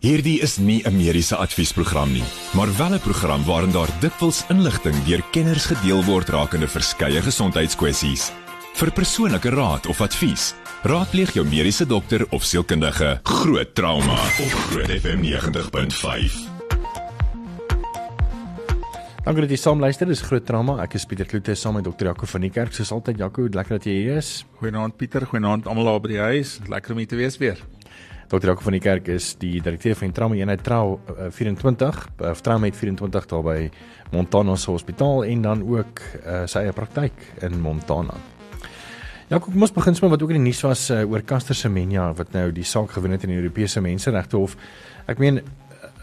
Hierdie is nie 'n mediese adviesprogram nie, maar wel 'n program waarin daar dikwels inligting deur kenners gedeel word rakende verskeie gesondheidskwessies. Vir persoonlike raad of advies, raadpleeg jou mediese dokter of sielkundige. Groot trauma op Groot FM 90.5. Dankie dat jy saam luister. Dis groot drama. Ek is Pieter Kloete saam met dokter Jaco van die kerk. Soos altyd Jaco, lekker dat jy hier is. Goeienaand Pieter, goeienaand almal daar by die huis. Lekker om hier te wees weer. Dokter Jaco van die kerk is die direkteur van Trauma Eenheid Trau uh, 24, of Trauma met 24 daar by Montana Hospitaal en dan ook uh, sy eie praktyk in Montana. Ja, kom ons begin sommer wat ook in die nuus was uh, oor Caster Semenya wat nou die saak gewen het in die Europese Menseregte Hof. Ek meen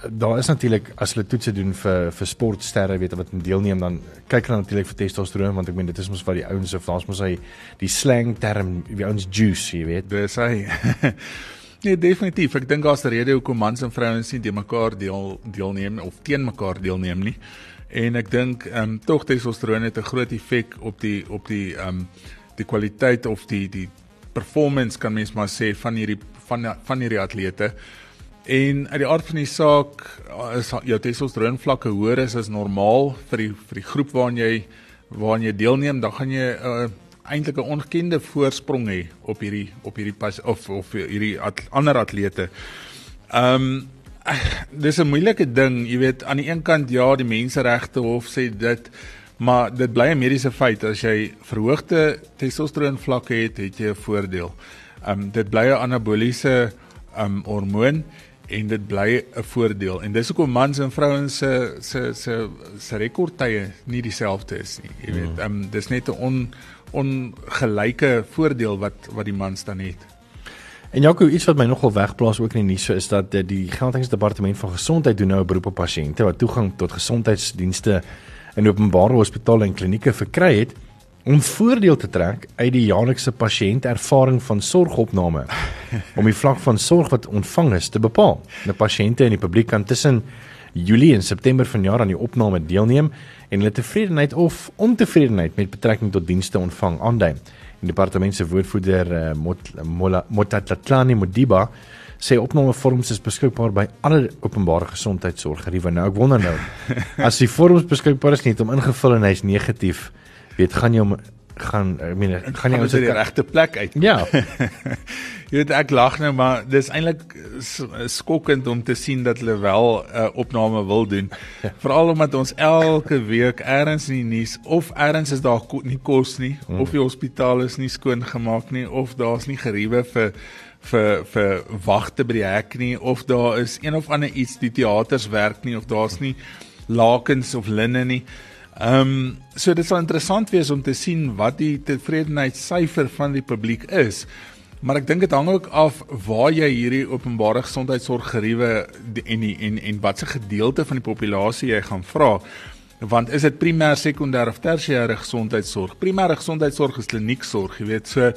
daar is natuurlik as hulle toetse doen vir vir sportsterre weet wat deelneem dan kyk hulle natuurlik vir testosteron want ek meen dit is mos wat die ouens of daar's mos hy die slang term die ouens juice jy weet dis hy nee definitief. Ek dink daar's 'n rede hoekom mans en vrouens nie te mekaar deel deelneem of teen mekaar deelneem nie. En ek dink ehm um, tog testosteron het 'n groot effek op die op die ehm um, die kwaliteit of die die performance kan mens maar sê van hierdie van van hierdie atlete. En uit die aard van die saak is jou testosteron vlakke hoër as is normaal vir die vir die groep waarna jy waarna jy deelneem, dan gaan jy 'n uh, eintlik 'n ongekende voorsprong hê op hierdie op hierdie pas of of hierdie at, ander atlete. Ehm um, dis 'n moeilike ding, jy weet, aan die een kant ja, die menseregte hof sê dit, maar dit bly 'n mediese feit as jy verhoogde testosteron vlakke het, het jy 'n voordeel. Ehm um, dit bly 'n anaboliese ehm um, hormoon en dit bly 'n voordeel en dis hoekom mans en vrouens se se se se rekordtye nie dieselfde is nie jy weet mm. um, dis net 'n on ongelyke voordeel wat wat die mans dan het En Jaco iets wat my nogal wegplaas ook in die nuus so is dat die Gauteng van Gesondheid doen nou 'n beroep op pasiënte wat toegang tot gesondheidsdienste in openbare hospitale en klinieke verkry het om voordeel te trek uit die jaarlikse pasiëntervaring van sorgopname om die vlak van sorg wat ontvang is te bepaal. Die pasiënte en die publiek kan tussen Julie en September vanjaar aan die opname deelneem en hulle tevredenheid of ontevredenheid met betrekking tot dienste ontvang aandui. Die departement se woordvoerder uh, Mot Motatlani Modiba sê opnamevorms is beskikbaar by alle openbare gesondheidsorggeriewe. Nou ek wonder nou as die vorms beskikbaar is net om ingevul en hy's negatief weet gaan jy om gaan ek meen gaan jy uit die regte plek uit. Ja. jy weet ek lag nou maar dis eintlik skokkend om te sien dat hulle wel 'n uh, opname wil doen. Ja. Veral omdat ons elke week ergens in die nuus of ergens is daar nie kos nie hmm. of die hospitaal is nie skoon gemaak nie of daar's nie geriewe vir vir vir wagte by die hek nie of daar is een of ander iets die teaters werk nie of daar's nie lakens of linne nie. Ehm um, so dit sal interessant wees om te sien wat die tevredenheidssyfer van die publiek is. Maar ek dink dit hang ook af waar jy hierdie openbare gesondheidsorggeriewe en die, en en watse gedeelte van die populasie jy gaan vra. Want is dit primêr, sekondêr of tersiêre gesondheidsorg? Primêre gesondheidsorg is klinieksorg, jy weet. So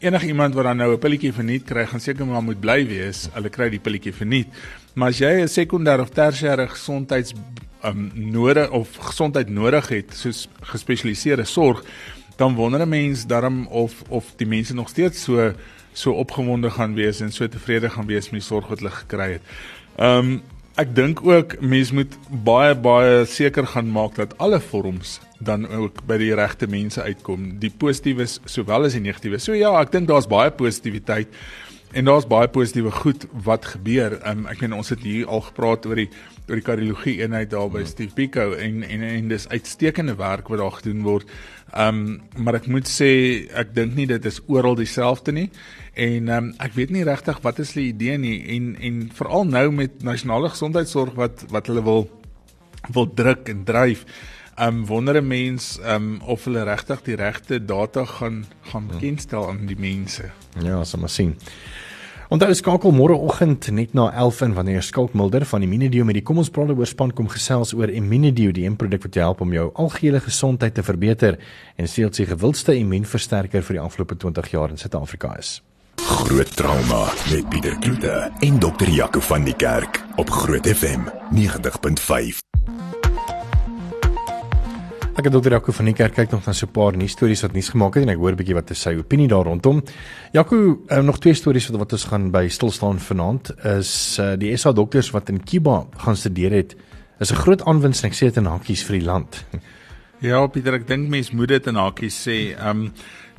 enige iemand wat dan nou 'n pilletjie verniet kry, gaan seker maar moet bly wees. Hulle kry die pilletjie verniet. Maar as jy 'n sekondêr of tersiêre gesondheids um nodig of gesondheid nodig het soos gespesialiseerde sorg dan wonder 'n mens daarom of of die mense nog steeds so so opgewonde gaan wees en so tevrede gaan wees met die sorg wat hulle gekry het. Um ek dink ook mense moet baie baie seker gaan maak dat alle vorms dan ook by die regte mense uitkom. Die positiewes sowel as die negatiewes. So ja, ek dink daar's baie positiwiteit en daar's baie positiewe goed wat gebeur. Um, ek meen ons het hier al gepraat oor die oor die kardiologie eenheid daar by hmm. Steve Pico en en en dis uitstekende werk wat daar gedoen word. Um maar ek moet sê ek dink nie dit is oral dieselfde nie. En um ek weet nie regtig wat is hulle idee nie en en veral nou met nasionale gesondheidsorg wat wat hulle wil wil druk en dryf. Um wonder 'n mens um of hulle regtig die regte data gaan gaan bekendstel aan die mense. Ja, ons sal maar sien. Onthou skakel môreoggend net na 11 in wanneer Skalk Mulder van Immunedio met die kom ons praat oor span kom gesels oor Immunedio die een produk wat jou help om jou algehele gesondheid te verbeter en steeds die gewildste immuunversterker vir die afgelope 20 jaar in Suid-Afrika is. Groot trauma met Pieter Kloete en dokter Jaco van die Kerk op Groot FM 90.5. Ek het dokter Jaco van die kerk kyk nog na so 'n paar nuus stories wat nuus gemaak het en ek hoor 'n bietjie wat is sy opinie daar rondom. Jaco, uh, nog twee stories wat wat ons gaan by stil staan vanaand is uh, die SA dokters wat in Kiba gaan studeer het. Is 'n groot aanwinst en ek sê dit in hakkies vir die land. Ja, Pieter, ek dink mense moet dit in hakkies sê. Ehm um,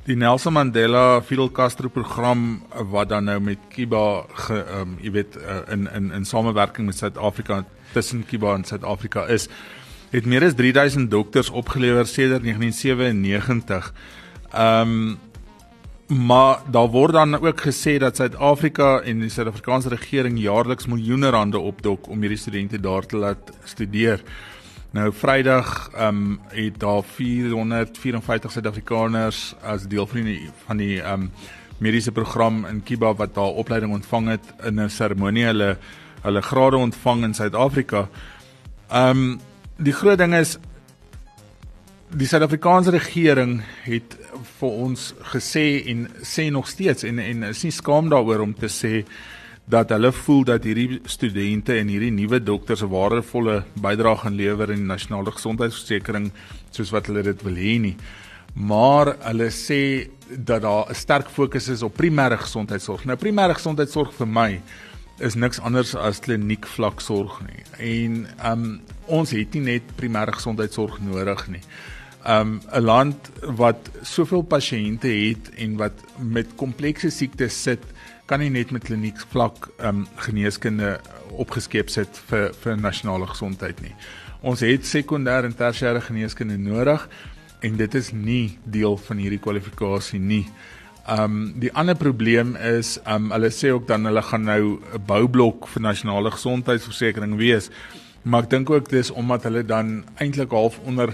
die Nelson Mandela Fidel Castro program wat dan nou met Kiba ehm um, jy weet uh, in in in samewerking met Suid-Afrika tussen Kiba en Suid-Afrika is het meer as 3000 dokters opgelewer sedert 1997. Ehm um, maar daar word dan ook gesê dat Suid-Afrika en die Suid-Afrikaanse regering jaarliks miljoene rande opdok om hierdie studente daar te laat studeer. Nou Vrydag ehm um, het daar 454 Suid-Afrikaners as deel van die van die ehm um, mediese program in Kiba wat daar opleiding ontvang het in 'n seremonie hulle hulle grade ontvang in Suid-Afrika. Ehm um, die groot ding is die Suid-Afrikaanse regering het vir ons gesê en sê nog steeds en en is nie skaam daaroor om te sê dat hulle voel dat hierdie studente en hierdie nuwe dokters 'n waardevolle bydrae gaan lewer in die nasionale gesondheidsversekering soos wat hulle dit wil hê nie. Maar hulle sê dat daar 'n sterk fokus is op primêre gesondheidsorg. Nou primêre gesondheidsorg vir my is niks anders as kliniek vlak sorg nie. En um ons het nie net primêre gesondheidsorg nodig nie. Um 'n land wat soveel pasiënte het en wat met komplekse siektes sit, kan nie net met kliniek vlak um geneeskunde opgeskep sit vir vir nasionale gesondheid nie. Ons het sekondêre en tersiêre geneeskunde nodig en dit is nie deel van hierdie kwalifikasie nie. Ehm um, die ander probleem is ehm um, hulle sê ook dan hulle gaan nou 'n boublok vir nasionale gesondheidsversekering wees. Maar ek dink ook dis omdat hulle dan eintlik half onder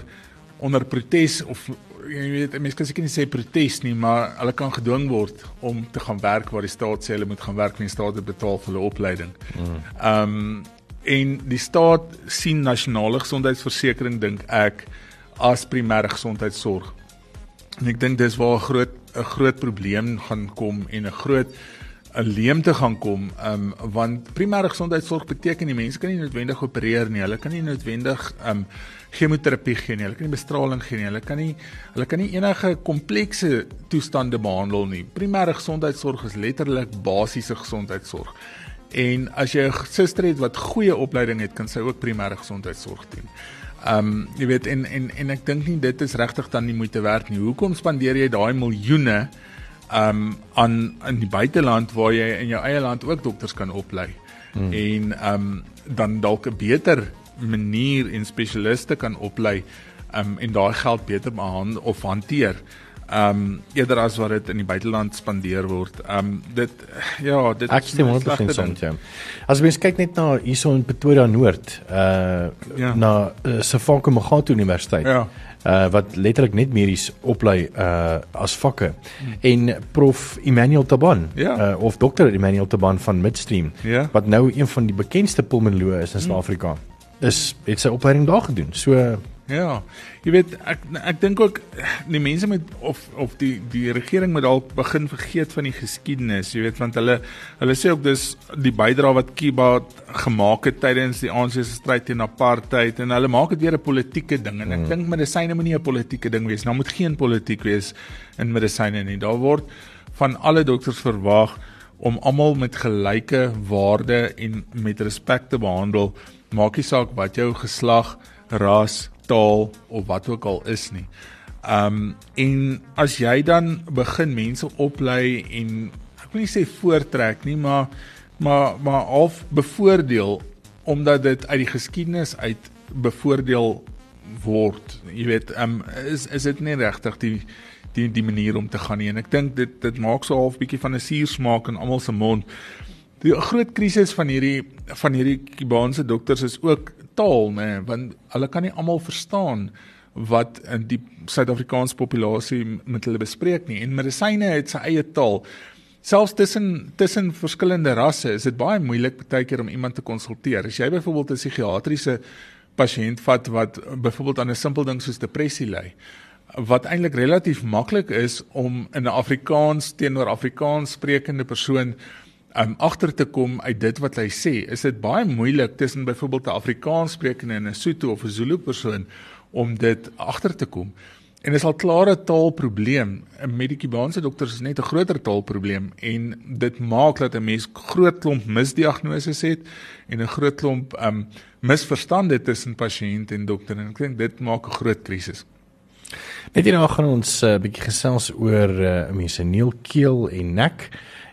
onder protes of jy weet mense kan seker nie sê protes nie, maar hulle kan gedwing word om te gaan werk waar die staat sê hulle moet gaan werk en die staat betaal vir hulle opleiding. Hmm. Ehm um, en die staat sien nasionale gesondheidsversekering dink ek as primêre gesondheidsorg. En ek dink dis waar 'n groot 'n groot probleem gaan kom en 'n groot 'n leemte gaan kom, um want primêre gesondheidsorg beteken die mense kan nie noodwendig opereer nie. Hulle kan nie noodwendig um chemoterapie gee nie. Hulle kan nie bestraling gee nie. Hulle kan nie hulle kan nie enige komplekse toestande behandel nie. Primêre gesondheidsorg is letterlik basiese gesondheidsorg. En as jy 'n suster het wat goeie opleiding het, kan sy ook primêre gesondheidsorg doen. Ehm um, jy weet en en en ek dink nie dit is regtig dan nie moeite werd nie. Hoekom spandeer jy daai miljoene ehm um, aan in die buiteland waar jy in jou eie land ook dokters kan oplei hmm. en ehm um, dan dalk 'n beter manier en spesialiste kan oplei ehm um, en daai geld beter behandel of hanteer ehm um, eerder as wat dit in die buiteland spandeer word. Ehm um, dit ja, dit Ek stem 100% saam jou. As mens kyk net na hierso in Pretoria Noord, uh ja. na uh, Sefako Magatu Universiteit. Ja. Uh wat letterlik net medies oplei uh as vakke. Hmm. En prof Emmanuel Taban ja. uh of dokter Emmanuel Taban van Midstream ja. wat nou een van die bekendste pulmonoloë is in hmm. Is het sy opleiding daar gedoen. So Ja. Jy weet ek ek dink ook die mense met of of die die regering moet dalk begin vergeet van die geskiedenis, jy weet want hulle hulle sê ook dis die bydrae wat Cuba gemaak het tydens die ANC se stryd teen apartheid en hulle maak dit weer 'n politieke ding en ek hmm. dink medisyne moenie 'n politieke ding wees. Daar moet geen politiek wees in medisyne nie. Daar word van alle dokters verwag om almal met gelyke waarde en met respek te behandel. Maak nie saak wat jou geslag, ras, taal of wat ook al is nie. Um en as jy dan begin mense oplei en ek wil nie sê voortrek nie, maar maar maar half bevoordeel omdat dit uit die geskiedenis uit bevoordeel word. Jy weet, um is is dit nie regtig die die die manier om te gaan nie en ek dink dit dit maak so half bietjie van 'n suursmaak in almal se mond. Die groot krisis van hierdie van hierdie Kubaanse dokters is ook taal, nê, nee, want hulle kan nie almal verstaan wat in die Suid-Afrikaanse populasie met hulle bespreek nie. En medisyne het sy eie taal. Selfs tussen tussen verskillende rasse is dit baie moeilik baie keer om iemand te konsulteer. As jy byvoorbeeld 'n psigiatriese pasiënt vat wat byvoorbeeld aan 'n simpel ding soos depressie ly, wat eintlik relatief maklik is om in 'n Afrikaans teenoor Afrikaans sprekende persoon om agter te kom uit dit wat hy sê, is dit baie moeilik tussen byvoorbeeld 'n Afrikaans sprekende en 'n Sotho of 'n Zulu persoon om dit agter te kom. En dis al klare taalprobleem. 'n Medikubaanse dokters is net 'n groter taalprobleem en dit maak dat 'n mens groot klomp misdiagnoses het en 'n groot klomp um misverstande tussen pasiënt en dokter en ek dink dit maak 'n groot krisis. Net hierna gaan ons 'n uh, bietjie gesels oor uh, mense neelkeel en nek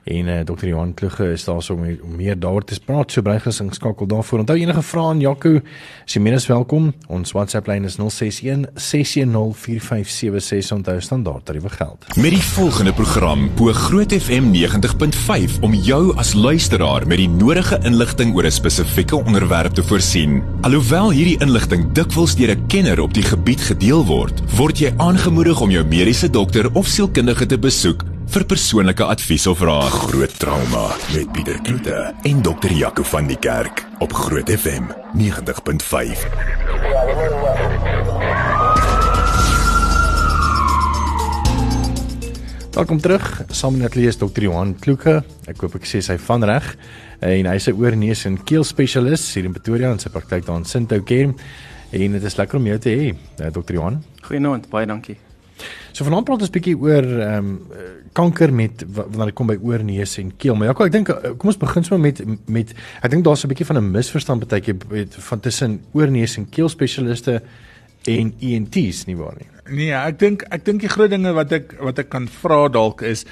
en uh, Dr. Johan Klugge is daar so om, om meer daaroor te praat. So bly gesing skakel daarvoor. Onthou enige vrae aan Jaco, as jy minus welkom. Ons WhatsApp lyn is 061 610 4576 onthou standaard tariewe geld. Met die volgende program bo Groot FM 90.5 om jou as luisteraar met die nodige inligting oor 'n spesifieke onderwerp te voorsien. Alhoewel hierdie inligting dikwels deur 'n kenner op die gebied gedeel word, word jy aangemoedig om jou mediese dokter of sielkundige te besoek vir persoonlike advies of raad. Groot trauma met Pieter Kloete en dokter Jaco van die Kerk op Groot FM 90.5. Welkom terug. Saam met Atlees Dr. Johan Kloeke. Ek hoop ek sê sy van reg. En hy's 'n oor neus en keel spesialis hier in Pretoria in sy praktyk daar in Sintou Care. En dit is lekker om jou te hê, eh, Dr. Johan. Goeienaand, baie dankie. So vanaand praat ons 'n bietjie oor ehm um, kanker met wanneer dit kom by oor, neus en keel. Maar ja, ek dink eh, kom ons begin sommer met met ek dink daar's 'n bietjie van 'n misverstand baie keer van tussen oor, neus en keel spesialiste en ENT's nie waar nie. Nee, ek dink ek dink die groot dinge wat ek wat ek kan vra dalk is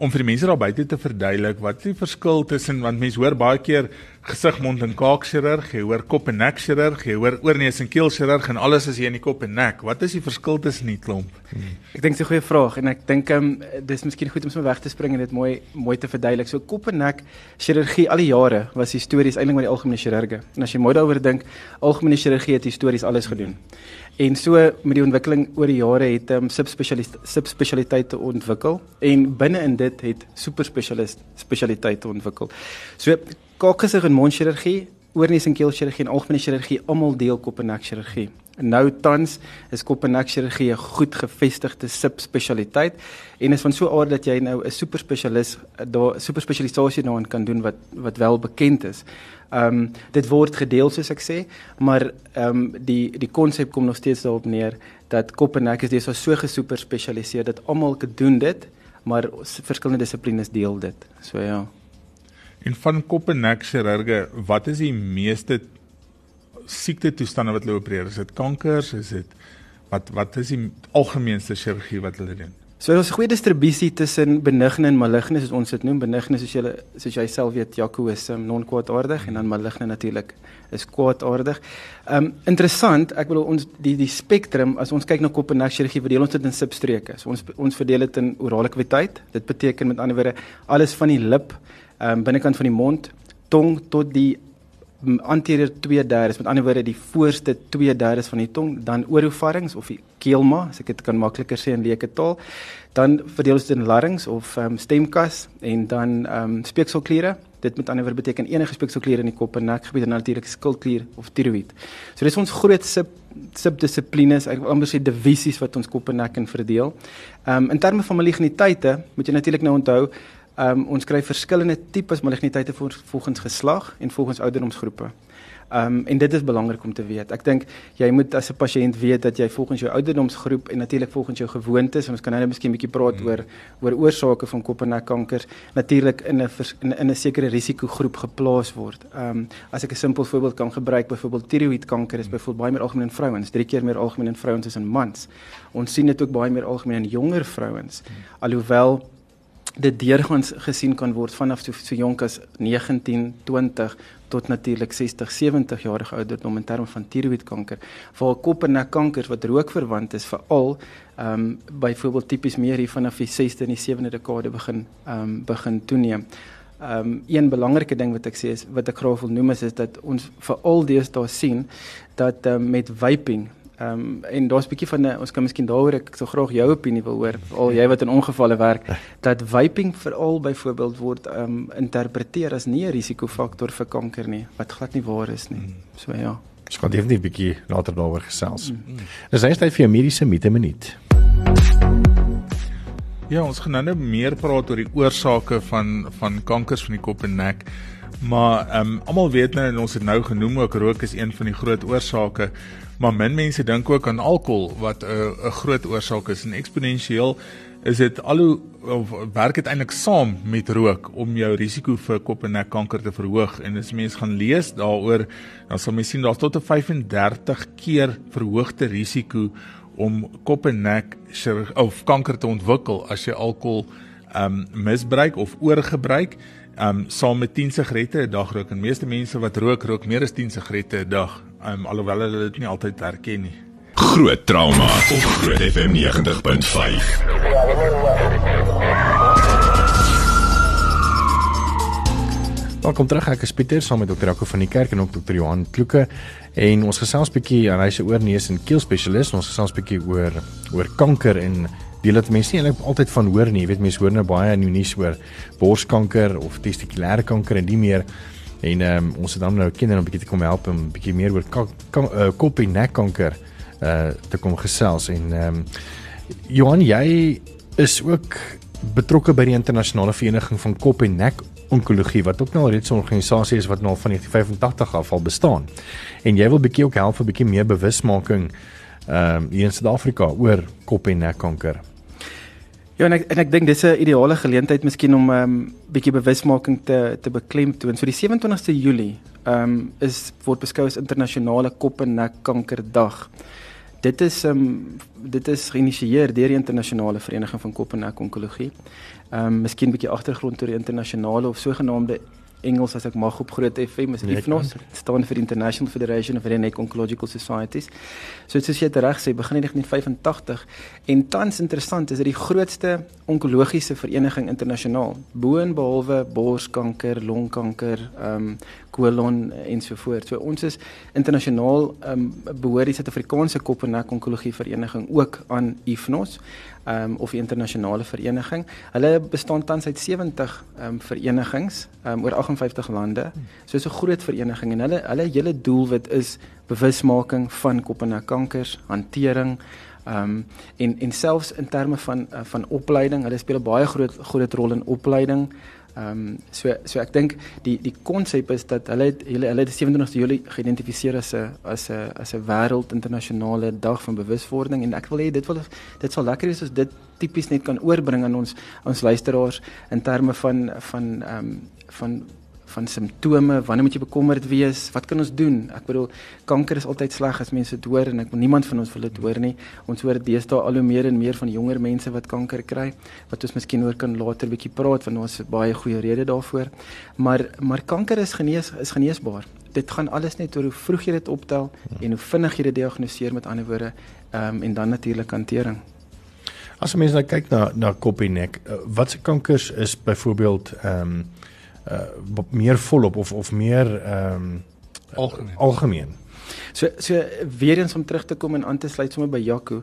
om vir die mense daar buite te verduidelik wat die verskil tussen want mense hoor baie keer gesig mond en kaak chirurg, jy hoor kop en nek chirurg, jy hoor oorneus en keel chirurg en alles is hier in die kop en nek. Wat is die verskil tussen die klomp? Hmm. Ek dink dis 'n goeie vraag en ek dink um, dis miskien goed om sommer weg te spring en dit mooi mooi te verduidelik. So kop en nek chirurgie al die jare was histories eintlik met die algemene chirurge. En as jy mooi daaroor dink, algemene chirurgie het histories alles gedoen. En so met die ontwikkeling oor die jare het ehm um, subspesialiteite ontwikkel en binne in dit het superspesialist spesialiteite ontwikkel. So kakgesig en mondchirurgie, oorneus en keelchirurgie en algemene chirurgie almal deel kop en nek chirurgie. Nou tans is kop en nek chirurgie 'n goed gevestigde subspesialiteit en is van so 'n aard dat jy nou 'n superspesialis daar superspesialisasie daarin kan doen wat wat wel bekend is. Ehm um, dit word gedeel soos ek sê, maar ehm um, die die konsep kom nog steeds daarop neer dat kop en nek is dis so gesuper spesialiseer dat almal kan doen dit, maar verskillende dissiplines deel dit. So ja. En van kop en nek chirurge, wat is die meeste siekte toestande wat hulle opereer? Is dit kankers? Is dit wat wat is die algemeenste chirurgie wat hulle doen? So ons goeie distribusie tussen benigne en maligne soos ons dit noem. Benigne soos jy soos jy self weet Jaco is um, non-kwaadaardig en dan maligne natuurlik is kwaadaardig. Um interessant, ek bedoel ons die die spektrum as ons kyk na kop en nek chirurgie verdeel ons dit in substreke. So ons ons verdeel dit in orale kaviteit. Dit beteken met ander woorde alles van die lip, um binnekant van die mond, tong tot die anterior 2/3 met ander woorde die voorste 2/3 van die tong dan orofarynx of die keelma as ek dit kan makliker sê in leuke taal dan verdeel ons dit in larynx of um, stemkas en dan um, speekselkliere. Dit met ander woorde beteken enige speekselkliere in die kop en nekgebied en natuurlik skildklier of tiroïed. So dis ons groot sub subdissiplines ek wil amper sê divisies wat ons kop en nek in verdeel. Um, in terme van maligniteite moet jy natuurlik nou onthou Ehm um, ons kry verskillende tipes maligniteite volgens geslag en volgens ouderdomsgroepe. Ehm um, en dit is belangrik om te weet. Ek dink jy moet as 'n pasiënt weet dat jy volgens jou ouderdomsgroep en natuurlik volgens jou gewoontes, ons kan nou miskien 'n bietjie praat hmm. oor oor oorsake van kop en nekkanker, natuurlik in 'n in 'n sekere risikogroep geplaas word. Ehm um, as ek 'n simpel voorbeeld kan gebruik, byvoorbeeld tiroïedkanker is byvoorbeeld baie meer algemeen in vrouens, drie keer meer algemeen in vrouens as in mans. Ons sien dit ook baie meer algemeen in jonger vrouens. Hmm. Alhoewel dit deurgaans gesien kan word vanaf so, so jonk as 19, 20 tot natuurlik 60, 70 jarige ouderdom in terme van tiroïedkanker. Waar kop en nek kanker wat rookverwant is veral ehm um, byvoorbeeld tipies meer hier vanaf die 6de en die 7de dekade begin ehm um, begin toeneem. Ehm um, een belangrike ding wat ek sê is wat ek graag wil noem is, is dat ons veral deesdae sien dat um, met vaping Ehm um, en daar's 'n bietjie van 'n ons kan miskien daaroor ek sou graag jou opinie wil hoor al jy wat in ongevalle werk dat vaping veral byvoorbeeld word ehm um, interpreteer as nie 'n risikofaktor vir kanker nie wat glad nie waar is nie. So ja. Ons gaan definitief 'n bietjie later daaroor gesels. Mm. Dis eers tyd vir 'n mediese minuut. Ja, ons gaan nou meer praat oor die oorsake van van kankers van die kop en nek. Maar ehm um, almal weet nou en ons het nou genoem ook rook is een van die groot oorsake. Maar min mense dink ook aan alkohol wat 'n uh, 'n groot oorsaak is en eksponensieel is dit al hoe of werk dit eintlik saam met rook om jou risiko vir kop en nek kanker te verhoog en as mense gaan lees daaroor dan sal mens sien daar's tot 'n 35 keer verhoogde risiko om kop en nek of kanker te ontwikkel as jy alkohol um misbruik of oorgebruik. Um saam met 10 sigarette 'n dag rook. En meeste mense wat rook rook meer as 10 sigarette 'n dag. Um alhoewel hulle dit nie altyd herken nie. Groot trauma op Groot FM 90.5 Welkom terug. Ek is Pieter saam met Dr. Jaco van die kerk en ook Dr. Johan Kloeke en ons gesels bietjie aan hyse oor neus en keel spesialis. Ons gesels bietjie oor oor kanker en deel dit mense nie eintlik altyd van hoor nie. Jy weet mense hoor nou baie in die nuus oor borskanker of testikulêre kanker en die meer. En um, ons het dan nou kinders om bietjie te kom help om bietjie meer oor uh, kop en nek kanker uh te kom gesels en ehm um, Johan jy is ook betrokke by die internasionale vereniging van kop en nek onkologie wat ook nou al reeds 'n organisasie is wat nou van 1985 af al bestaan. En jy wil bietjie ook help vir bietjie meer bewusmaking ehm um, hier in Suid-Afrika oor kop en nek kanker. Ja, en ek en ek dink dis 'n ideale geleentheid miskien om ehm um, bietjie bewusmaking te te beklemtoon. So die 27ste Julie ehm um, is word beskou as internasionale kop en nek kankerdag. Dit is ehm um, dit is geïnisieer deur die internasionale vereniging van kop en nek onkologie. Ehm um, miskien 'n bietjie agtergrond oor die internasionale of sogenaamde Engels as ek mag op groot FM is IFNOS staan vir International Federation of Neck Oncological Societies. So soos jy reg sê, begin in 1985 en tans interessant is dit die grootste onkologiese vereniging internasionaal, boonbehalwe borskanker, longkanker, ehm um, kolon ensovoorts. So ons is internasionaal ehm um, behoort die Suid-Afrikaanse kop en nek onkologie vereniging ook aan IFNOS um, of die internasionale vereniging. Hulle bestaan tans uit 70 ehm um, verenigings ehm um, oor 58 lande. So is 'n groot vereniging en hulle hulle hele doelwit is bewusmaking van kop en nek kankers, hantering ehm um, en en selfs in terme van uh, van opleiding, hulle speel 'n baie groot groot rol in opleiding. Ehm um, so so ek dink die die konsep is dat hulle het hulle hulle het 27 Julie geïdentifiseer as 'n as 'n as 'n wêreld internasionale dag van bewuswording en ek wil hê dit wil dit sal lekker wees as dit tipies net kan oorbring aan ons ons luisteraars in terme van van ehm um, van van simptome, wanneer moet jy bekommerd wees? Wat kan ons doen? Ek bedoel, kanker is altyd sleg as mense dit hoor en ek wil niemand van ons wil dit hoor nie. Ons hoor deesdae al hoe meer en meer van jonger mense wat kanker kry, wat ons miskien oor kan later bietjie praat want ons het baie goeie redes daarvoor. Maar maar kanker is genees is geneesbaar. Dit gaan alles net oor hoe vroeg jy dit optel en hoe vinnig jy dit diagnoseer met ander woorde, ehm um, en dan natuurlik hantering. As mense nou kyk na na kop en nek, uh, wat se kankers is byvoorbeeld ehm um, uh meer volop of of meer ehm um, algemeen. algemeen. So so weer eens om terug te kom en aan te sluit sommer by Jaco.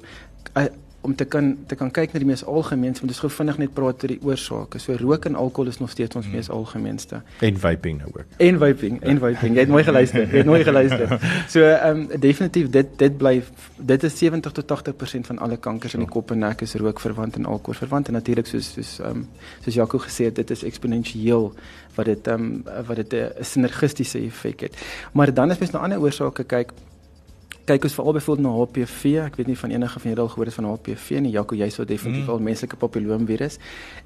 Om te kan te kan kyk na die mees algemeenste want ons gou vinnig net praat oor die oorsake. So rook en alkohol is nog steeds ons hmm. mees algemeenste. En vaping nou ook. En vaping, en vaping. Jy het mooi geluister. Jy het mooi geluister. So ehm um, definitief dit dit bly dit is 70 tot 80% van alle kankers in die kop en nek is rook verwant en alkohol verwant en natuurlik soos soos ehm um, soos Jaco gesê het dit is eksponensieel wat dit ehm um, wat dit 'n sinergistiese effek het. Maar dan as mens na ander oorsake kyk kyk ons veral byvoorbeeld na HPV. Ek weet nie van enige van julle al gehoor het van HPV nie. Jaco, jy sou definitief mm. al menslike papilloomvirus.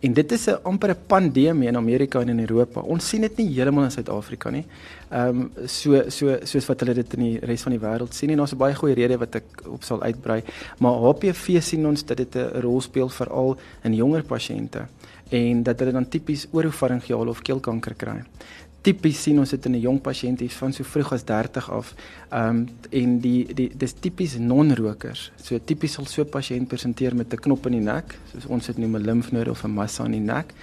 En dit is 'n amper 'n pandemie in Amerika en in Europa. Ons sien dit nie heeltemal in Suid-Afrika nie. Ehm um, so so soos wat hulle dit in die res van die wêreld sien. En daar's 'n baie goeie rede wat ek op sal uitbrei. Maar HPV sien ons dat dit 'n rol speel veral in jonger pasiënte en dat hulle dan tipies oropharyngeale of keelkanker kry tipies sien ons dit in 'n jong pasiënt hier van so vroeg as 30 af. Ehm um, en die die dis tipies non-rokers. So tipies sal so 'n pasiënt presenteer met 'n knop in die nek, soos ons dit noem 'n limfnode of 'n massa in die nek.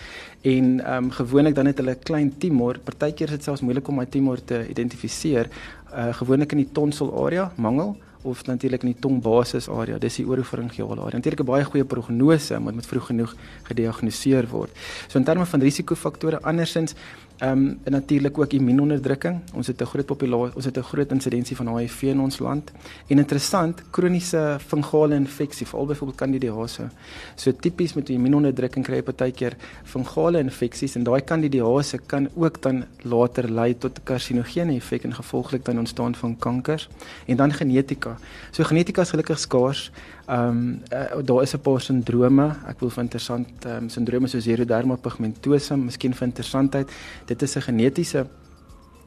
En ehm um, gewoonlik dan het hulle 'n klein tumor. Partykeer is dit selfs moeilik om my tumor te identifiseer. Uh gewoonlik in die tonsil area, mangel of natuurlik in die tongbasis area. Dis die oropharyngeale area. Natuurlik 'n baie goeie prognose, moet vroeg genoeg gediagnoseer word. So in terme van risikofaktore andersins Ehm um, en natuurlik ook immuunonderdrukking. Ons het 'n groot populasie, ons het 'n groot insidensie van HIV in ons land. En interessant, kroniese fungale infeksie, veral byvoorbeeld kandidiase. So tipies met immuunonderdrukking kry jy partykeer fungale infeksies en daai kandidiase kan ook dan later lei tot 'n karsinogene effek en gevolglik dan ontstaan van kankers. En dan genetika. So genetika is gelukkig skaars. Ehm um, uh, daar is 'n paar sindrome. Ek wil vir interessant ehm um, sindrome soos xeroderma pigmentosa, miskien vir interessantheid. Dit is 'n genetiese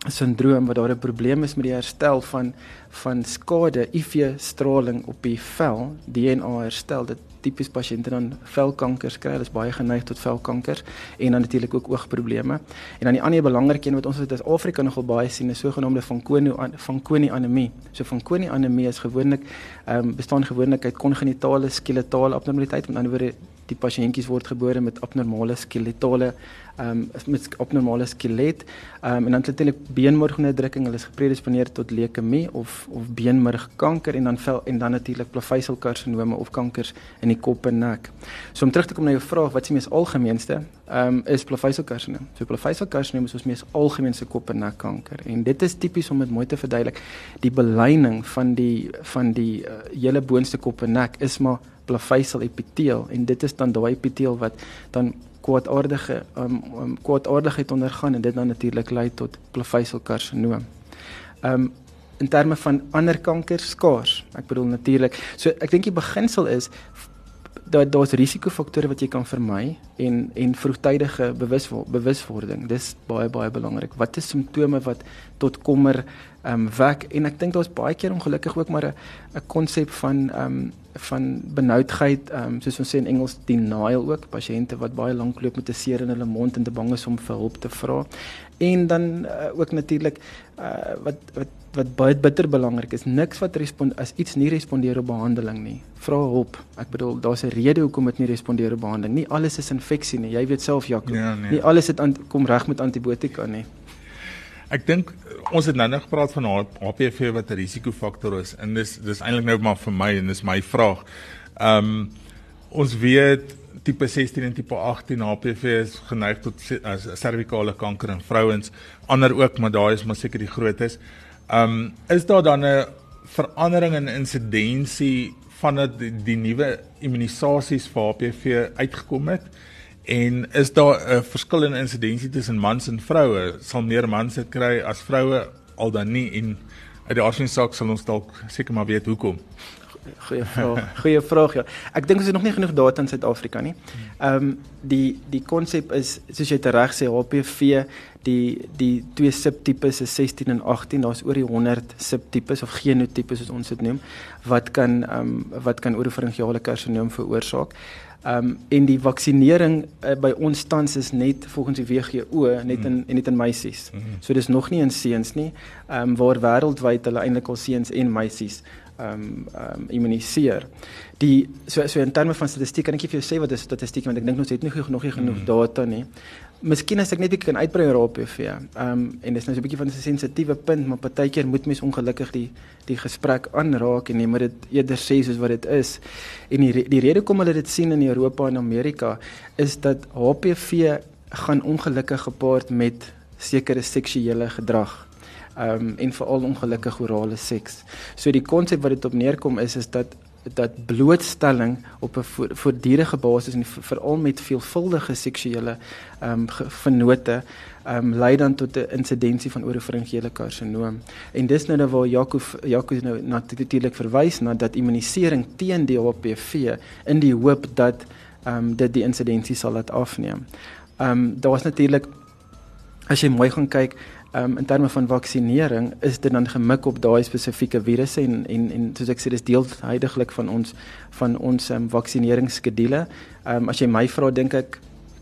sindroom wat daar 'n probleem is met die herstel van van skade UV straling op die vel, DNA herstel. Dit tipies pasiënte dan velkankers kry, hulle is baie geneig tot velkankers en dan natuurlik ook oogprobleme. En dan die ander belangrike een wat ons uit Afrika nogal baie sien, is sogenaamde Fanconi Fanconi anemie. So Fanconi anemie is gewoonlik ehm um, bestaan gewoonlik uit kongenitale skeletale abnormaliteit, met ander woorde die pasiëntjies word gebore met abnormale skeletale ehm um, met abnormale skelet ehm um, en dan natuurlik beenmergnedrukking hulle is gepredisponeer tot leukemie of of beenmergkanker en dan vel en dan natuurlik plaveisselkarsinome of kankers in die kop en nek. So om terug te kom na jou vraag wat is die mees algemeenste ehm um, is plaveisselkarsinoom. So plaveisselkarsinoom is ons mees algemeenste kop en nek kanker en dit is tipies om dit mooi te verduidelik. Die belyning van die van die uh, hele boonste kop en nek is maar plaveisel epiteel en dit is dan daai epiteel wat dan kwaadaardige um, um kwaadaardigheid ondergaan en dit dan natuurlik lei tot plaveiselkarsinoom. Um in terme van ander kankers skaars. Ek bedoel natuurlik. So ek dink die beginsel is dat daar's risikofaktore wat jy kan vermy en en vroegtydige bewuswording bewuswording. Dis baie baie belangrik. Wat is simptome wat tot kommer ehm um, wek en ek dink daar's baie keer ongelukkig ook maar 'n 'n konsep van ehm um, van benoudheid, ehm um, soos ons sê in Engels denial ook, pasiënte wat baie lank loop met 'n seer in hulle mond en te bang is om vir hulp te vra. En dan uh, ook natuurlik uh, wat wat wat baie bitter belangrik is, niks wat respond as iets nie respondeer op behandeling nie. Vra hulp. Ek bedoel, daar's 'n rede hoekom dit nie respondeer op behandeling nie. Alles is infeksie nie. Jy weet self Jaco. Ja, nee. Nie alles het kom reg met antibiotika nie. Ek dink ons het nou net gepraat van HPV wat 'n risikofaktor is en dis dis eintlik nou maar vir my en dis my vraag. Ehm um, ons weet tipe 16 en tipe 18 HPV is geneig tot servikale kanker in vrouens, ander ook, maar daai is maar seker die grootes. Ehm um, is daar dan 'n verandering in insidensie vandat die, die nuwe immunisasies vir HPV uitgekom het? En is daar 'n verskil in insidensie tussen mans en vroue? Sal meer mans dit kry as vroue al dan nie en uit die aardse saak sal ons dalk seker maar weet hoekom. Goeie vraag. Goeie vraag ja. Ek dink ons het nog nie genoeg data in Suid-Afrika nie. Ehm um, die die konsep is soos jy reg sê HPV die die twee subtipes is 16 en 18. Daar's oor die 100 subtipes of genotipes soos ons dit noem wat kan ehm um, wat kan oropharyngeale karsinoom veroorsaak. Ehm um, en die vaksinering uh, by ons tans is net volgens die WHO net in en net in meisies. Mm. So dis nog nie in seuns nie. Ehm um, waar wêreldwyd hulle eintlik al seuns en meisies ehm um, ehm um, immuniseer. Die so so in terme van statistiek kan ek vir jou sê wat is statistiek want ek dink ons het nie genoeg nog nie genoeg mm. data nie. Miskien as ek net bietjie kan uitbrei oor HPV. Ehm um, en dis nou so 'n bietjie van 'n sensitiewe punt, maar partykeer moet mens ongelukkig die die gesprek aanraak en jy moet dit eerder sê soos wat dit is. En die die rede hoekom hulle dit sien in Europa en Amerika is dat HPV gaan ongelukkig gepaard met sekere seksuele gedrag. Ehm um, en veral ongelukkige orale seks. So die konsep wat dit op neerkom is is dat dat blootstelling op 'n voortdurende basis en veral met veelvuldige seksuele ehm um, vennote ehm um, lei dan tot 'n insidensie van oropharyngeale karsinoom. En dis nou waar Jaco Jaco nou natuurlik verwys na dat immunisering teen die HPV in die hoop dat ehm um, dit die insidensie sal laat afneem. Ehm um, daar was natuurlik as jy mooi gaan kyk um, in terme van vaksinering is dit dan gemik op daai spesifieke virusse en en en soos ek sê dis deel heidaglik van ons van ons um, vaksineringsskedule. Ehm um, as jy my vra dink ek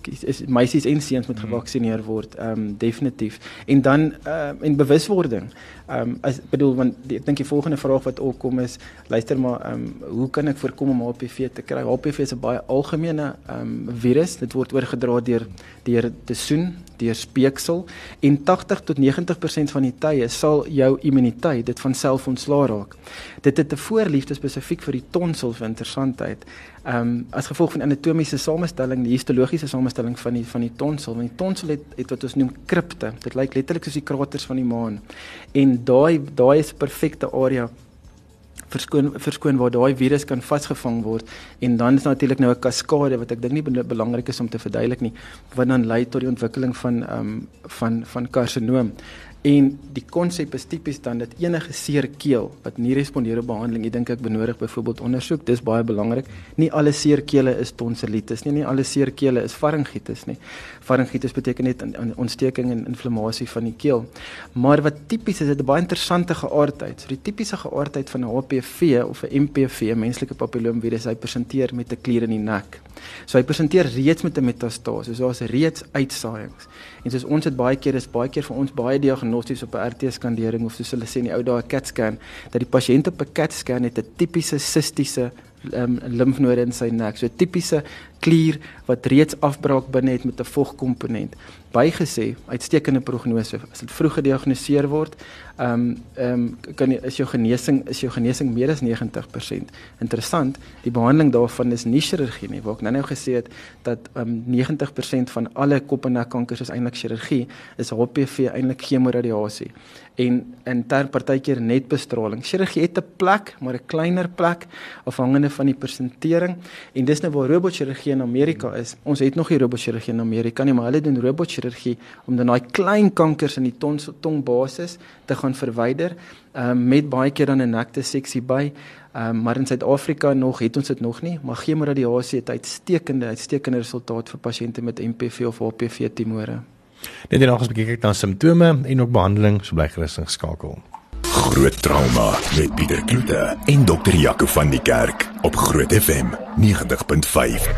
is meisies en seuns moet mhm. gevaksinereer word. Ehm um, definitief. En dan ehm uh, en bewuswording. Ehm um, as bedoel want ek dink die volgende vraag wat opkom is luister maar ehm um, hoe kan ek voorkom om HPV te kry? HPV is 'n baie algemene ehm um, virus. Dit word oorgedra deur deur te soen, deur speeksel en 80 tot 90% van die tye sal jou immuniteit dit van self ontslaa raak. Dit het 'n voorliefde spesifiek vir die tonsel vir interessantheid. Ehm um, as gevolg van anatomiese samestelling, die histologiese samestelling van die van die tonsel, want die tonsel het, het wat ons noem kripte. Dit lyk letterlik soos die kraters van die maan. En daai daai is 'n perfekte area verskoon verskoon waar daai virus kan vasgevang word en dan is natuurlik nou 'n kaskade wat ek dink nie belangrik is om te verduidelik nie wat dan lei tot die ontwikkeling van ehm um, van van karsinoom. En die konsep is tipies dan dat enige seer keel wat nie respondeer op behandeling, ek dink ek benodig byvoorbeeld ondersoek, dis baie belangrik. Nie alle seer kele is tonsillitis nie, nie alle seer kele is faringitis nie. Faringitis beteken net 'n ontsteking en inflammasie van die keel. Maar wat tipies is, dit 'n baie interessante geaardheid. So die tipiese geaardheid van 'n HPV of 'n MPV, menslike papilloomvirus, hy presenteer met 'n klier in die nek. So hy presenteer reeds met 'n metastase, so daar's reeds uitsaaiings. En soos ons dit baie keer is baie keer vir ons baie diagnosties op 'n RT skandering of soos hulle sê in die ou dae 'n CAT scan dat die pasiënt op 'n CAT scan het 'n tipiese sistiese um, limfnode in sy nek. So tipiese klier wat reeds afbraak binne het met 'n vogkomponent. Bygesê, uitstekende prognose as dit vroeg gediagnoseer word, ehm um, ehm um, kan is jou genesing is jou genesing meer as 90%. Interessant, die behandeling daarvan is nie chirurgie nie, waar ek nou-nou gesê het dat ehm um, 90% van alle kop en nek kankers is eintlik chirurgie, is HPV eintlik chemoradiasie en in ter partykeer net bestraling. Chirurgie het 'n plek, maar 'n kleiner plek afhangende van die persentering en dis nou waar robotchirurgie in Amerika is. Ons het nog nie robotchirurgie in Amerika nie, maar hulle doen robotchirurgie om dan daai klein kankers in die tons tongbasis te gaan verwyder um, met baie keer dan 'n nekte seksie by. Um, maar in Suid-Afrika nog het ons dit nog nie, maar chemoradiasie het uitstekende uitstekende resultaat vir pasiënte met MPV of HPV tumore. Net en nog eens kyk na simptome en ook behandeling, so bly gerus geskakel. Groot trauma met Pieter Kloete en dokter Jaco van die Kerk op Groot FM 90.5.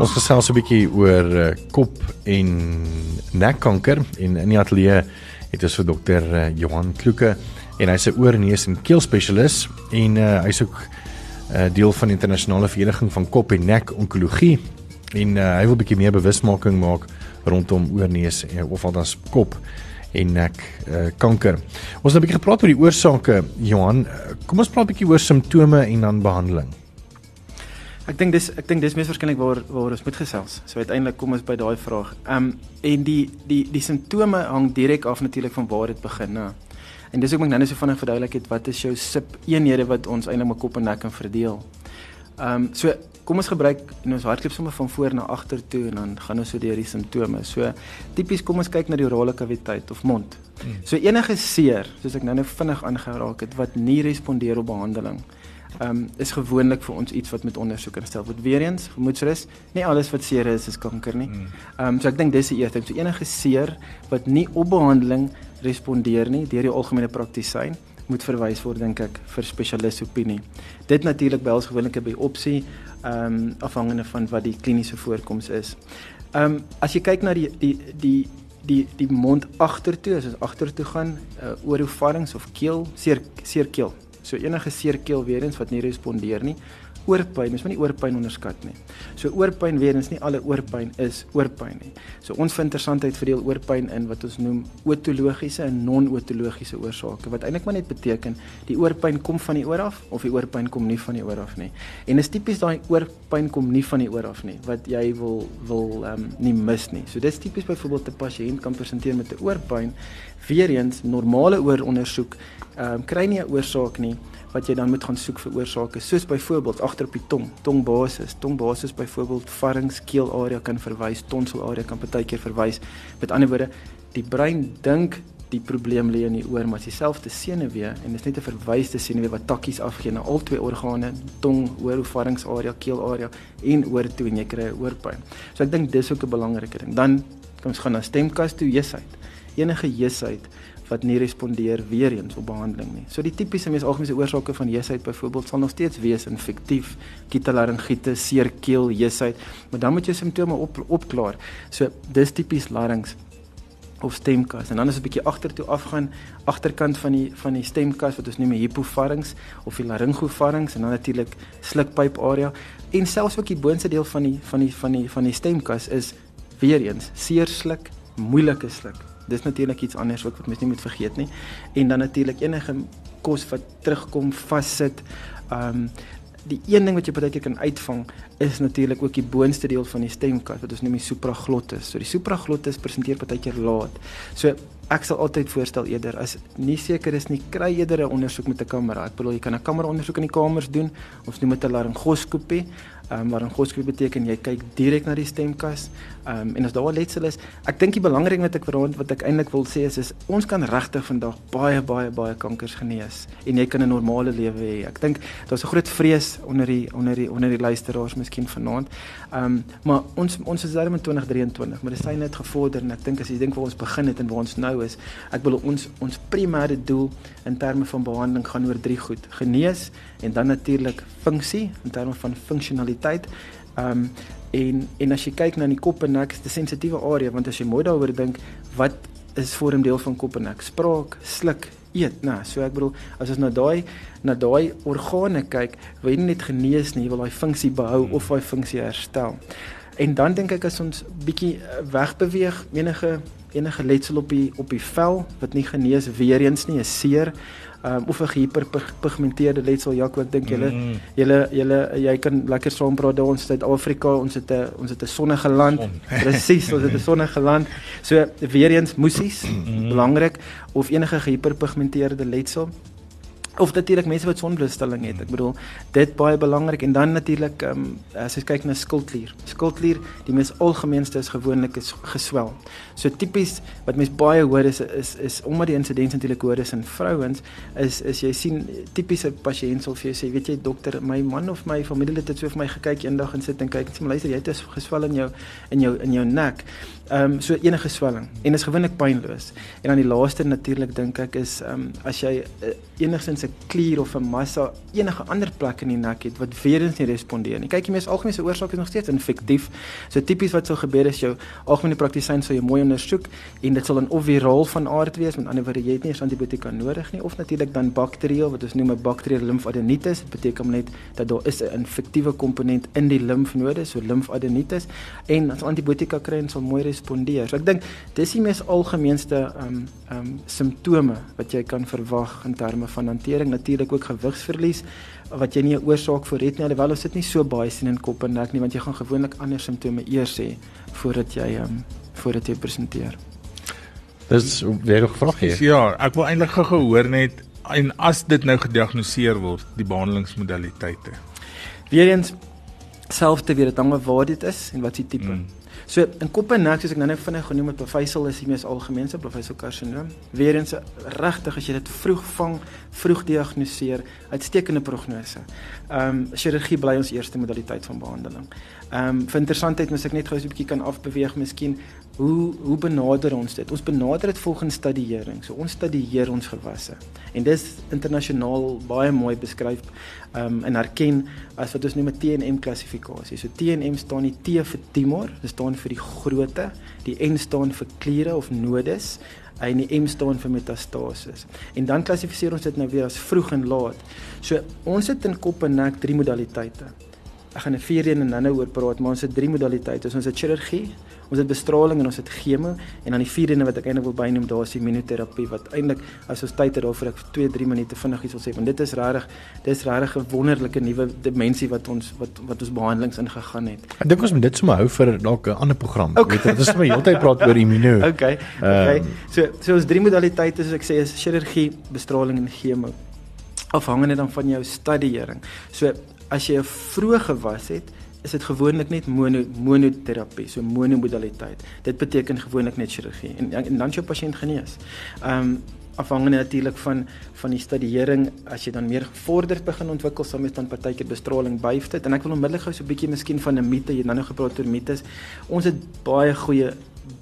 Ons gesels 'n bietjie oor uh, kop en nekkanker en in die ateljee het ons vir dokter uh, Johan Kloeke en hy's 'n oor neus en keel spesialis en uh, hy's ook 'n uh, deel van die internasionale vereniging van kop en nek onkologie en uh, hy wil 'n bietjie meer bewusmaking maak rondom oorneus uh, of althans kop en nek uh, kanker. Ons het 'n bietjie gepraat oor die oorsake, Johan. Kom ons praat 'n bietjie oor simptome en dan behandeling. Ek dink dis ek dink dis mees waarskynlik waar waar ons moet gesels. So uiteindelik kom ons by daai vraag. Ehm um, en die die die simptome hang direk af natuurlik van waar dit begin, né? En dis ook ek nou net so vinnig verduidelik het wat is jou sip eenhede wat ons eintlik met kop en nek kan verdeel. Ehm um, so kom ons gebruik en ons hardloop sommer van voor na agter toe en dan gaan ons so deur die simptome. So tipies kom ons kyk na die orale kaviteit of mond. Hmm. So enige seer, soos ek nou-nou vinnig aangeraak het wat nie respondeer op behandeling ehm um, is gewoonlik vir ons iets wat met ondersoek instel word. Weereens, gemoedsrus, nie alles wat seer is is kanker nie. Hmm. Ehm um, so ek dink dis die eerste ding. So enige seer wat nie op behandeling respondeer nie deur die algemene praktisyn moet verwys word dink ek vir spesialis opinie. Dit natuurlik by ons gewoonlik by opsie ehm um, afhangende van wat die kliniese voorkoms is. Ehm um, as jy kyk na die die die die die mond agtertoe, as ons agtertoe gaan, uh, oorofarings of keel, seer seer keel. So enige seer keel weer eens wat nie respondeer nie, oorpyn, mens moet nie oorpyn onderskat nie. So oorpyn weer eens nie alle oorpyn is oorpyn nie. So ons vind interessantheid verdeel oorpyn in wat ons noem otologiese en non-otologiese oorsake wat eintlik maar net beteken die oorpyn kom van die oor af of die oorpyn kom nie van die oor af nie. En is tipies daai oorpyn kom nie van die oor af nie wat jy wil wil ehm um, nie mis nie. So dis tipies byvoorbeeld 'n pasiënt kan presenteer met 'n oorpyn weer eens normale oorondersoek ehm um, kry nie 'n oorsaak nie wat jy dan moet gaan soek vir oorsake soos byvoorbeeld agter op die tong, tongbasis, tongbasis byvoorbeeld varings keelarea kan verwys, tonselaarea kan partykeer verwys. Met ander woorde, die brein dink die probleem lê in die oor, maar dieselfde senuwee en dit is net 'n verwyste senuwee wat takkies afgee na al twee organe, tong, oor, varingsarea, keelarea en oor toe en jy kry oorpyn. So ek dink dis ook 'n belangrike ding. Dan kom ons gaan na stemkas toe, jesheid. Enige jesheid wat nie respondeer weer eens op behandeling nie. So die tipiese mees algemene oorsake van jeusheid byvoorbeeld sal nog steeds wees infektief, kitelaringitis, seer keel, jeusheid, maar dan moet jy simptome op opklaar. So dis tipies larynx. of stemkas en dan as 'n bietjie agtertoe afgaan agterkant van die van die stemkas wat ons noem die hypopharynx of die laryngopharynx en dan natuurlik slukpyp area en selfs ook die boonste deel van die van die van die van die stemkas is weer eens seer sluk moeilike sluk dis natuurlik iets anders ook wat mens nie moet vergeet nie en dan natuurlik enige kos wat terugkom vassit um die een ding wat jy baie keer kan uitvang is natuurlik ook die boonste deel van die stemkas wat ons noem die supraglottis. So die supraglottis presenteer baie keer laat. So ek sal altyd voorstel eerder as nie seker is nie kry eerder 'n ondersoek met 'n kamera. Ek bedoel jy kan 'n kamera ondersoek in die kamers doen of noem dit 'n laryngoskopie. Ehm um, laryngoskopie beteken jy kyk direk na die stemkas. Um, en as daar letsel is, ek dink die belangrike wat ek verond wat ek eintlik wil sê is is ons kan regtig vandag baie baie baie kankers genees en jy kan 'n normale lewe hê. Ek dink daar's 'n groot vrees onder die onder die onder die luisteraars miskien vanaand. Ehm um, maar ons ons is daar in 2023, maar dit sê net gevorder en ek dink as jy dink waar ons begin het en waar ons nou is, ek wil ons ons primêre doel in terme van behandeling gaan oor drie goed: genees en dan natuurlik funksie in terme van funksionaliteit. Ehm um, en en as jy kyk na die kop en nek, dis 'n sensitiewe area want as jy mooi daaroor dink, wat is vormdeel van kop en nek? Spraak, sluk, eet, nê. Nou, so ek bedoel, as ons na daai na daai organe kyk, wil jy nie net genees nie, jy wil daai funksie behou of daai funksie herstel. En dan dink ek as ons bietjie eh, wegbeweeg, enige enige letsel op die op die vel wat nie genees weer eens nie, is seer um, of 'n hiperpigmenteerde letsel Jaco ek dink julle mm. julle julle jy kan lekker saam praat daar ons Suid-Afrika ons het 'n ons het 'n sonnige land presies ons het 'n sonnige land so weer eens musies mm. belangrik of enige hiperpigmenteerde letsel of natuurlik mense wat sonblootstelling het. Ek bedoel dit baie belangrik en dan natuurlik ehm um, as jy kyk na skildklier. Skildklier, die mees algemeenste is gewoonlik is geswel. So tipies wat mense baie hoor is is is omdat die insidens natuurlik hoor is in vrouens is is jy sien tipiese pasiënt sal vir jou sê, weet jy dokter, my man of my familielid het so vir my gekyk eendag en sit en kyk sê, luister, jy het 'n geswel in jou in jou in jou nek. Ehm um, so enige swelling en is gewoonlik pynloos. En dan die laaste natuurlik dink ek is ehm um, as jy uh, enigsins 'n klier of 'n massa enige ander plek in die nek het wat weer eens nie respondeer nie. Kyk, die mees algemene oorsaak is nog steeds infektief. So tipies wat sou gebeur is jou algemene praktisyn sou jou mooi ondersoek en dit sal dan of viraal van aard wees, met ander woorde jy het nie eens antibiotika nodig nie of natuurlik dan bakterieël wat ons noem 'n bakterieële limfadenitis. Dit beteken net dat daar is 'n infektiewe komponent in die limfnode, so limfadenitis en as antibiotika kry en sal mooi respondeer. So ek dink dis die mees algemeenste ehm um, ehm um, simptome wat jy kan verwag in terme van hantering. Natuurlik ook gewigsverlies wat jy nie 'n oorsaak vir het nie. Alhoewel ons dit nie so baie sien in kop en nek nie, want jy gaan gewoonlik ander simptome eers hê voordat jy ehm um, voordat jy presenteer. Dis weer 'n vraag hier. Ja, ek wil eintlik gou gehoor net en as dit nou gediagnoseer word, die behandelingsmodaliteite. Weerens selfs weer dit hang af waar dit is en wat se tipe. Mm. So in kop en nek soos ek nou net vinnig genoem het, profysel is die mees algemeenste profysel karsinoom. Weerens regtig as jy dit vroeg vang, vroeg diagnoseer, uitstekende prognose. Ehm um, chirurgie bly ons eerste modaliteit van behandeling. Ehm um, vir interessantheid moet ek net gou so 'n bietjie kan afbeweeg miskien hoe hoe benader ons dit? Ons benader dit volgens stadiering. So ons studieer ons gewasse. En dis internasionaal baie mooi beskryf um, en erken as wat ons noem 'n TNM klassifikasie. So TNM staan die T vir tumor, dit staan vir die grootte, die N staan vir kliere of nodes en die M staan vir metastasis. En dan klassifiseer ons dit nou weer as vroeg en laat. So ons het in kop en nek drie modaliteite. Ek gaan 'n vierde een en dan nou oor praat, maar ons het drie modaliteite. Ons het chirurgie, ons het bestraling en ons het chemo en dan die vierde een wat ek eintlik wil bynoem daar is immunoterapie wat eintlik as ons tyd het daarvoor ek 2 3 minute vinnig iets wil sê want dit is regtig dis regtig 'n wonderlike nuwe dimensie wat ons wat wat ons behandelings ingegaan het. Ek dink ons moet dit sommer hou vir dalk 'n ander program. Okay. Weet jy, dit is sommer heeltyd praat oor immuno. Okay. Okay. Um, so so ons drie modaliteite soos ek sê is chirurgie, bestraling en chemo afhangende dan van jou studiering. So as jy 'n vroeë gewas het, is dit gewoonlik net mono monoterapie, so monomodaliteit. Dit beteken gewoonlik net chirurgie en, en dan jou pasiënt genees. Ehm um, afhangende natuurlik van van die studiering as jy dan meer gevorderd begin ontwikkel sal mens dan partykeer bestraling byf dit en ek wil onmiddellik gou so 'n bietjie miskien van 'n mite jy het nou nog gepraat oor mites ons het baie goeie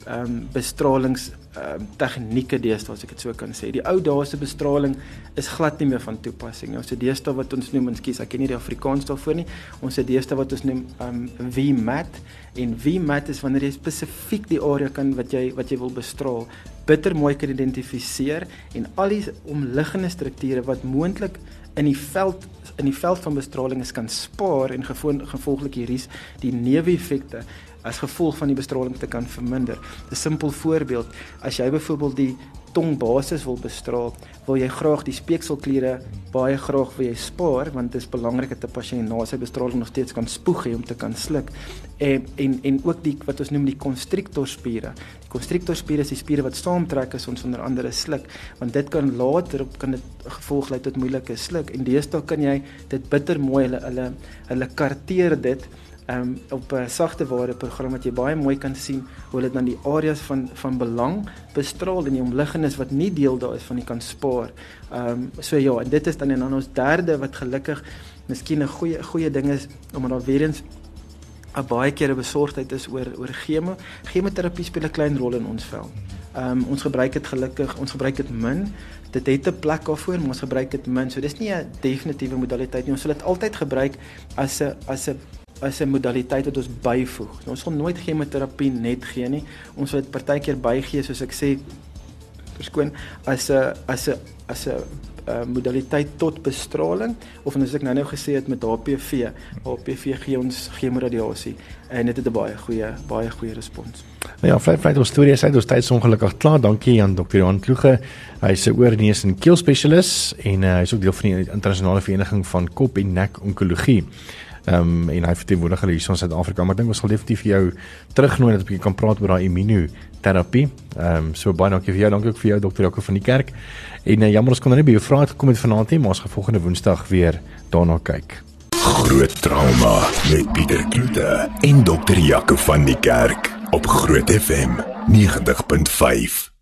ehm um, bestralings ehm uh, tegnieke deesdae as ek dit so kan sê. Die ou dae se bestraling is glad nie meer van toepassing nie. Ons het deesdae wat ons noem, ekskuus, ek ken nie die Afrikaans daarvoor nie. Ons het deesdae wat ons noem ehm um, VMAT en VMAT is wanneer jy spesifiek die area kan wat jy wat jy wil bestraal bitter mooi kan identifiseer en al die omliggende strukture wat moontlik in die veld in die veld van bestraling is kan spaar en gevolglik hierdie die neeweffekte as gevolg van die bestraling te kan verminder. 'n Simpel voorbeeld, as jy byvoorbeeld die tongbasis wil bestraal, wil jy graag die speekselkliere baie graag wil jy spaar want dit is belangrik dat 'n pasiënt na sy bestraling nog steeds kan spoeg hê om te kan sluk. En en en ook die wat ons noem die constrictorspiere. Die constrictorspiere is die spiere wat saamtrek as ons onder andere sluk, want dit kan later op kan dit gevolg lei tot moeilike sluk en deesdae kan jy dit bitter mooi hulle hulle hulle karteer dit um, op 'n sagte ware program wat jy baie mooi kan sien hoe hulle dan die areas van van belang bestraal en die omliggendes wat nie deel daar is van die kan spaar. Ehm um, so ja, en dit is dan en dan ons derde wat gelukkig miskien 'n goeie goeie ding is omdat daar weer eens 'n baie keer 'n besorgdheid is oor oor chemo. Chemoterapie speel 'n klein rol in ons vel. Ehm um, ons gebruik dit gelukkig, ons gebruik dit min. Dit het 'n plek daarvoor, maar ons gebruik dit min. So dis nie 'n definitiewe modaliteit nie. Ons sal dit altyd gebruik as 'n as 'n is 'n modaliteit wat ons byvoeg. Nou, ons sal nooit chemoterapie net gee nie. Ons wil dit partykeer bygee soos ek sê verskoon as 'n as 'n as 'n uh, modaliteit tot bestraling of en as ek nou-nou gesê het met HPV, HPV gee ons chemoradiasie en dit het 'n baie goeie baie goeie respons. Nou ja, vlei vlei ons storie sê ons tyd is ongelukkig klaar. Dankie aan Dr. Johan Kloege. Hy is 'n oorneus en keel spesialis en uh, hy is ook deel van die internasionale vereniging van kop en nek onkologie. Ehm um, en hy verteenwoordig hulle hier in Suid-Afrika, maar ek dink ons sal definitief vir jou terugnooi dat ons kan praat oor daai immunoterapie. Ehm um, so baie dankie vir jou, dankie ook vir jou dokter Jaco van die kerk. En uh, jammer ons kon nou nie by jou vrae gekom het vanaand nie, maar ons gaan volgende Woensdag weer daarna kyk. Groot trauma met Pieter Kloete en dokter Jaco van die kerk op Groot FM 90.5.